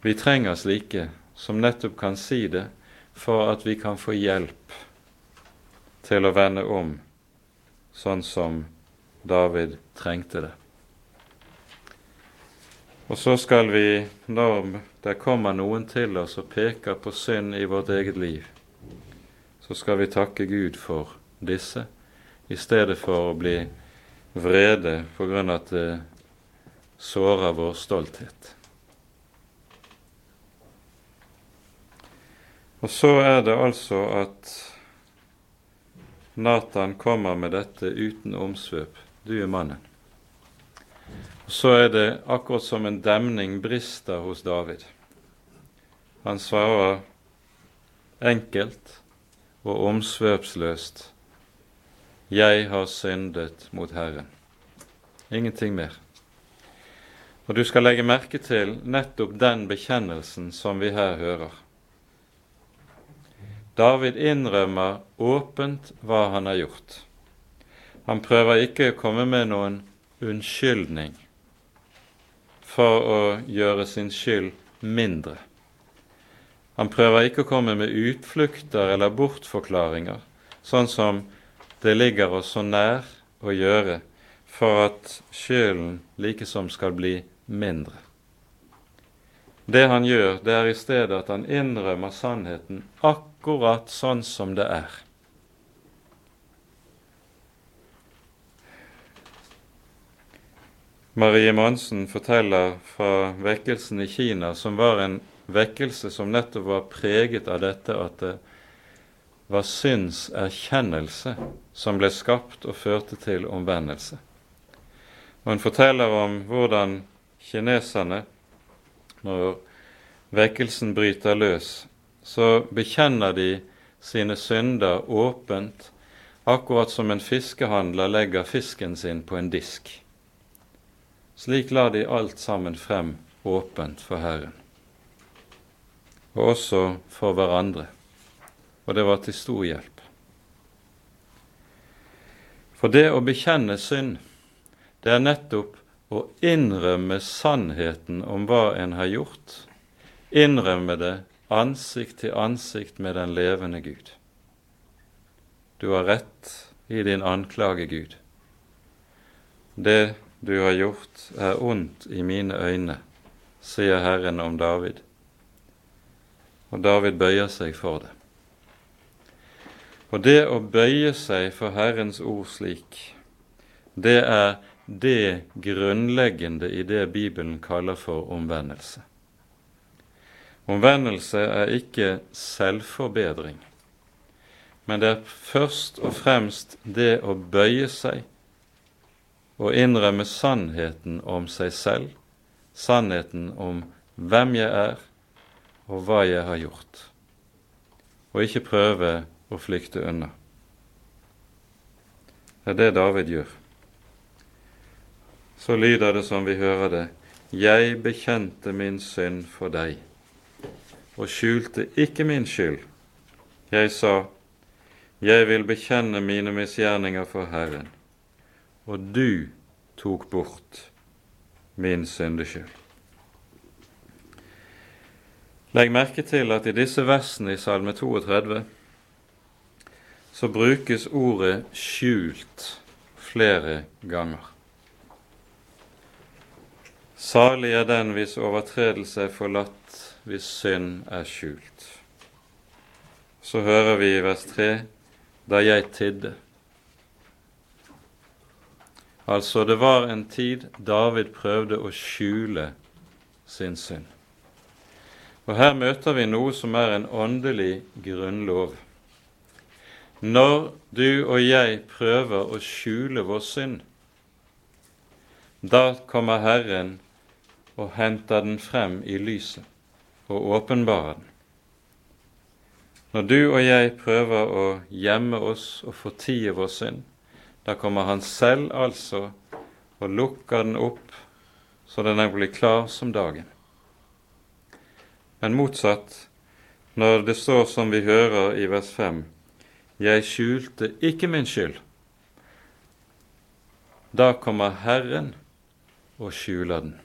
Vi trenger slike som nettopp kan si det, for at vi kan få hjelp til å vende om, sånn som David trengte det. Og så skal vi, når det kommer noen til oss og peker på synd i vårt eget liv, så skal vi takke Gud for disse, i stedet for å bli vrede på grunn av at det sårer vår stolthet. Og så er det altså at Nathan kommer med dette uten omsvøp. Du er mannen så er det akkurat som en demning brister hos David. Han svarer enkelt og omsvøpsløst Jeg har syndet mot Herren. Ingenting mer. Og du skal legge merke til nettopp den bekjennelsen som vi her hører. David innrømmer åpent hva han har gjort. Han prøver ikke å komme med noen unnskyldning for å gjøre sin skyld mindre. Han prøver ikke å komme med utflukter eller bortforklaringer, sånn som det ligger oss så nær å gjøre for at skylden likesom skal bli mindre. Det han gjør, det er i stedet at han innrømmer sannheten akkurat sånn som det er. Marie Monsen forteller fra vekkelsen i Kina, som var en vekkelse som nettopp var preget av dette at det var syndserkjennelse som ble skapt og førte til omvendelse. Og Hun forteller om hvordan kineserne, når vekkelsen bryter løs, så bekjenner de sine synder åpent, akkurat som en fiskehandler legger fisken sin på en disk. Slik la de alt sammen frem åpent for Herren, og også for hverandre, og det var til stor hjelp. For det å bekjenne synd, det er nettopp å innrømme sannheten om hva en har gjort, innrømme det ansikt til ansikt med den levende Gud. Du har rett i din anklage, Gud. Det du har gjort, er ondt i mine øyne, sier Herren om David. Og David bøyer seg for det. Og det å bøye seg for Herrens ord slik, det er det grunnleggende i det Bibelen kaller for omvendelse. Omvendelse er ikke selvforbedring, men det er først og fremst det å bøye seg og innrømme sannheten om seg selv, sannheten om hvem jeg er, og hva jeg har gjort, og ikke prøve å flykte unna. Det er det David gjør. Så lyder det som vi hører det, jeg bekjente min synd for deg og skjulte ikke min skyld. Jeg sa, jeg vil bekjenne mine misgjerninger for Herren og du tok bort min syndeskyld. Legg merke til at i disse versene i Salme 32 så brukes ordet 'skjult' flere ganger. Salig er den hvis overtredelse er forlatt, hvis synd er skjult. Så hører vi i vers 3 da jeg tidde. Altså, det var en tid David prøvde å skjule sin synd. Og her møter vi noe som er en åndelig grunnlov. Når du og jeg prøver å skjule vår synd, da kommer Herren og henter den frem i lyset og åpenbare den. Når du og jeg prøver å gjemme oss og fortie vår synd, da kommer han selv altså og lukker den opp så den er blir klar som dagen. Men motsatt, når det står som vi hører i vers 5, jeg skjulte ikke min skyld, da kommer Herren og skjuler den.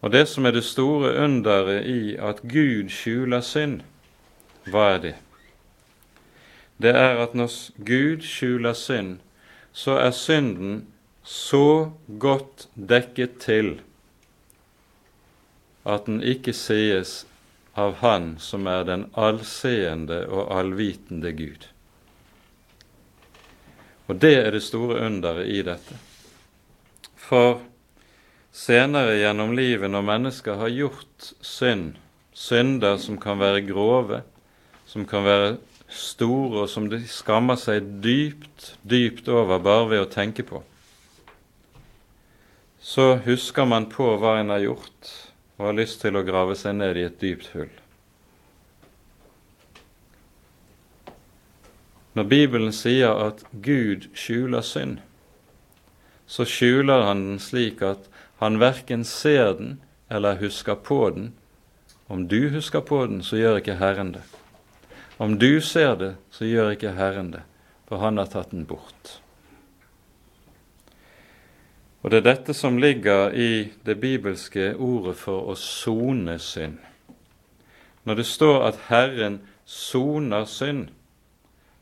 Og det som er det store underet i at Gud skjuler synd, hva er det? det er at når Gud skjuler synd, så er synden så godt dekket til at den ikke sies av Han som er den allseende og allvitende Gud. Og det er det store underet i dette. For senere gjennom livet, når mennesker har gjort synd, synder som kan være grove, som kan være store, og som de skammer seg dypt, dypt over bare ved å tenke på, så husker man på hva en har gjort, og har lyst til å grave seg ned i et dypt hull. Når Bibelen sier at Gud skjuler synd, så skjuler han den slik at han verken ser den eller husker på den. Om du husker på den, så gjør ikke Herren det. Om du ser det, så gjør ikke Herren det, for han har tatt den bort. Og det er dette som ligger i det bibelske ordet for å sone synd. Når det står at Herren soner synd,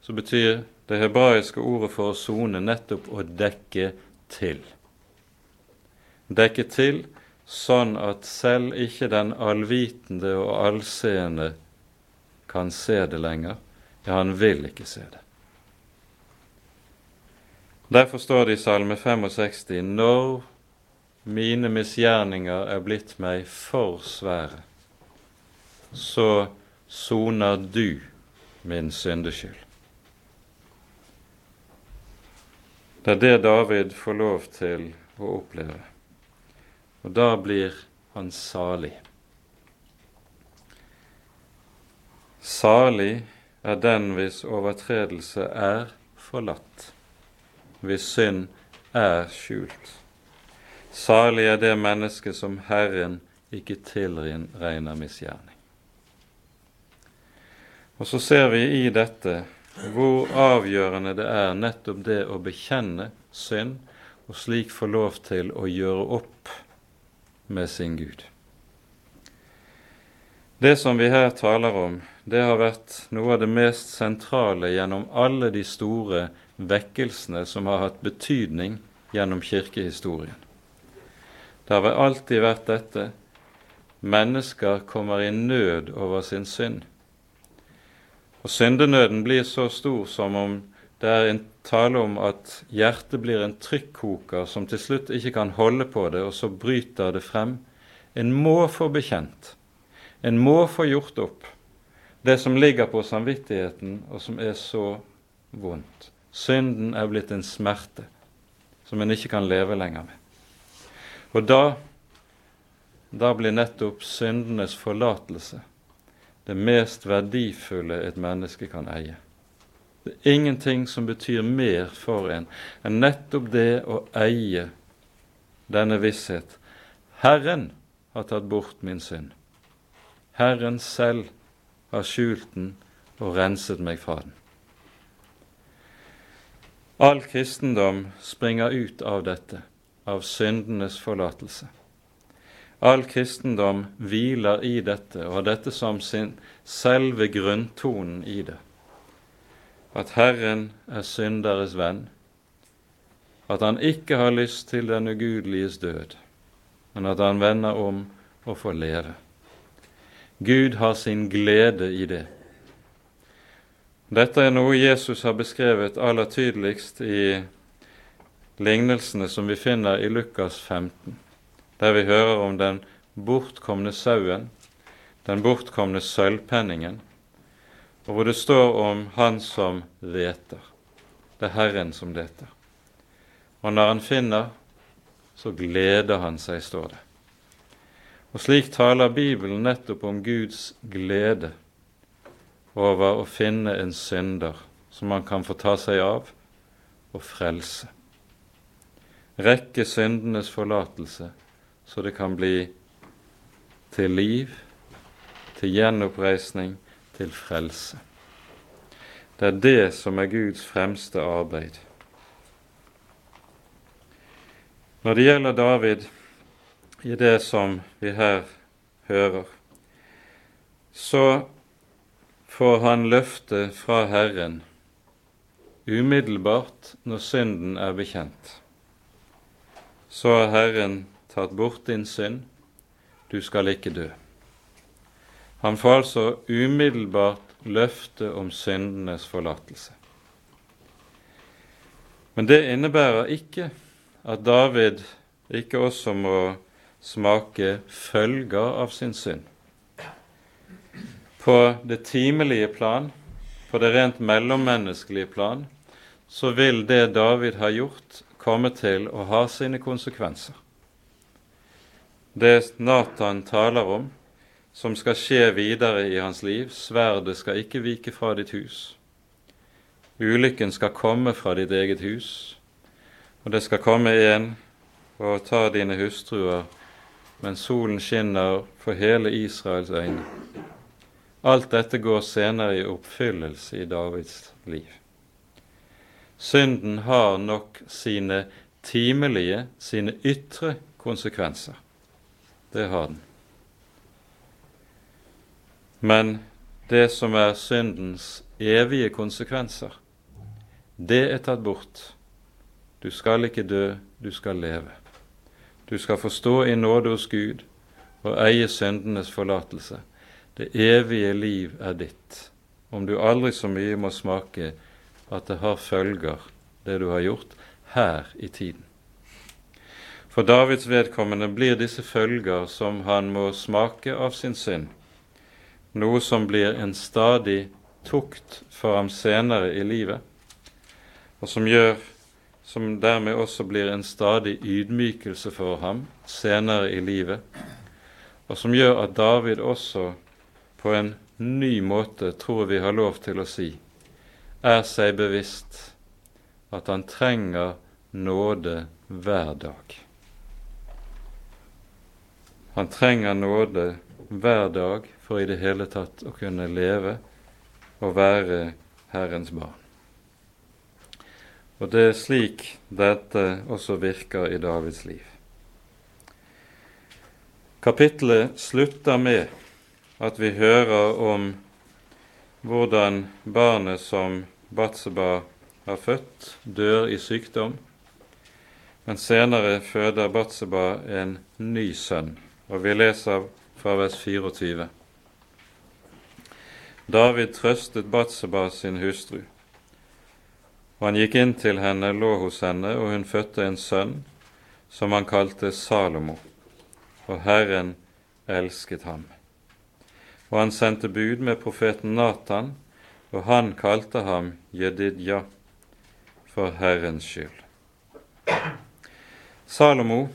så betyr det hebraiske ordet for å sone nettopp å dekke til. Dekke til sånn at selv ikke den allvitende og allseende kan se det lenger. Ja, han vil ikke se det. Derfor står det i Salme 65.: Når mine misgjerninger er blitt meg for svære, så soner du min syndeskyld. Det er det David får lov til å oppleve, og da blir han salig. Salig er den hvis overtredelse er forlatt hvis synd er skjult. Salig er det menneske som Herren ikke tilregner misgjerning. Og så ser vi i dette hvor avgjørende det er nettopp det å bekjenne synd, og slik få lov til å gjøre opp med sin Gud. Det som vi her taler om, det har vært noe av det mest sentrale gjennom alle de store vekkelsene som har hatt betydning gjennom kirkehistorien. Det har alltid vært dette mennesker kommer i nød over sin synd. Og syndenøden blir så stor som om det er en tale om at hjertet blir en trykkoker som til slutt ikke kan holde på det, og så bryter det frem. En må få bekjent. En må få gjort opp det som ligger på samvittigheten, og som er så vondt. Synden er blitt en smerte som en ikke kan leve lenger med. Og da, da blir nettopp syndenes forlatelse det mest verdifulle et menneske kan eie. Det er ingenting som betyr mer for en enn nettopp det å eie denne visshet. Herren har tatt bort min synd. Herren selv har skjult den og renset meg fra den. All kristendom springer ut av dette, av syndenes forlatelse. All kristendom hviler i dette og har dette som sin selve grunntonen i det. At Herren er synderes venn, at han ikke har lyst til den ugudeliges død, men at han vender om og får leve. Gud har sin glede i det. Dette er noe Jesus har beskrevet aller tydeligst i lignelsene som vi finner i Lukas 15, der vi hører om den bortkomne sauen, den bortkomne sølvpenningen, og hvor det står om han som leter. Det er Herren som leter. Og når han finner, så gleder han seg, står det. Og slik taler Bibelen nettopp om Guds glede over å finne en synder som han kan få ta seg av og frelse. Rekke syndenes forlatelse, så det kan bli til liv, til gjenoppreisning, til frelse. Det er det som er Guds fremste arbeid. Når det gjelder David i det som vi her hører, så får han løfte fra Herren umiddelbart når synden er bekjent, så har Herren tatt bort din synd, du skal ikke dø. Han får altså umiddelbart løfte om syndenes forlatelse. Men det innebærer ikke at David ikke også må smake følger av sin synd. På det timelige plan, på det rent mellommenneskelige plan, så vil det David har gjort, komme til å ha sine konsekvenser. Det Nathan taler om, som skal skje videre i hans liv, sverdet skal ikke vike fra ditt hus. Ulykken skal komme fra ditt eget hus, og det skal komme en og ta dine hustruer mens solen skinner for hele Israels øyne. Alt dette går senere i oppfyllelse i Davids liv. Synden har nok sine timelige, sine ytre konsekvenser. Det har den. Men det som er syndens evige konsekvenser, det er tatt bort. Du skal ikke dø, du skal leve. Du skal få stå i nåde hos Gud og eie syndenes forlatelse. Det evige liv er ditt, om du aldri så mye må smake at det har følger, det du har gjort, her i tiden. For Davids vedkommende blir disse følger som han må smake av sin synd, noe som blir en stadig tukt for ham senere i livet, og som gjør som dermed også blir en stadig ydmykelse for ham senere i livet, og som gjør at David også på en ny måte tror vi har lov til å si er seg bevisst at han trenger nåde hver dag. Han trenger nåde hver dag for i det hele tatt å kunne leve og være Herrens barn. Og det er slik dette også virker i Davids liv. Kapittelet slutter med at vi hører om hvordan barnet som Batseba har født, dør i sykdom, men senere føder Batseba en ny sønn, og vi leser fra vers 24. David trøstet Batseba sin hustru. Og han gikk inn til henne, lå hos henne, og hun fødte en sønn, som han kalte Salomo. Og Herren elsket ham. Og han sendte bud med profeten Natan, og han kalte ham Jedidja, for Herrens skyld. Salomo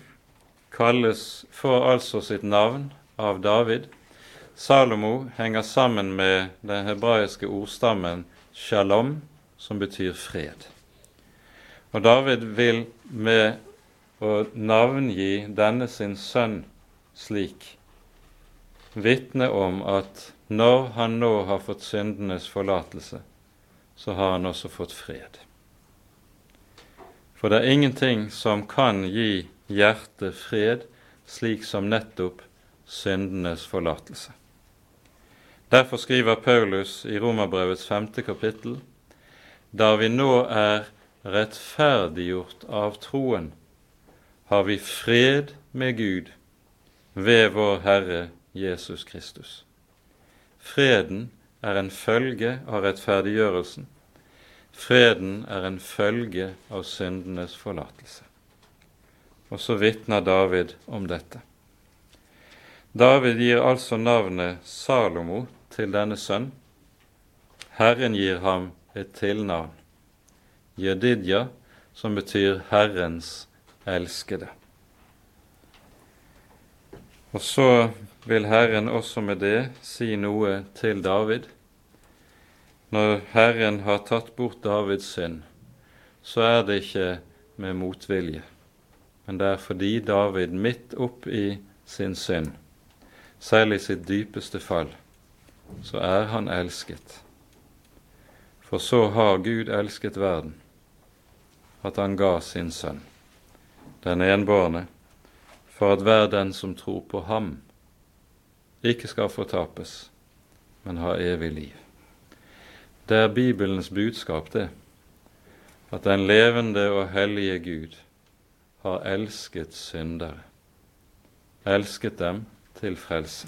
kalles, får altså sitt navn av David. Salomo henger sammen med den hebraiske ordstammen shalom, som betyr fred. Og David vil med å navngi denne sin sønn slik vitne om at når han nå har fått syndenes forlatelse, så har han også fått fred. For det er ingenting som kan gi hjertet fred slik som nettopp syndenes forlatelse. Derfor skriver Paulus i Romerbrevets femte kapittel da vi nå er rettferdiggjort av troen, har vi fred med Gud ved vår Herre Jesus Kristus. Freden er en følge av rettferdiggjørelsen. Freden er en følge av syndenes forlatelse. Og så vitner David om dette. David gir altså navnet Salomo til denne sønn. Herren gir ham et tilnavn, Jedidja, som betyr Herrens elskede. Og så vil Herren også med det si noe til David. Når Herren har tatt bort Davids synd, så er det ikke med motvilje, men det er fordi David midt opp i sin synd, selv i sitt dypeste fall, så er han elsket. For så har Gud elsket verden, at han ga sin sønn, den enbårne, for at hver den som tror på ham, ikke skal fortapes, men ha evig liv. Det er Bibelens budskap, det. at den levende og hellige Gud har elsket syndere, elsket dem til frelse.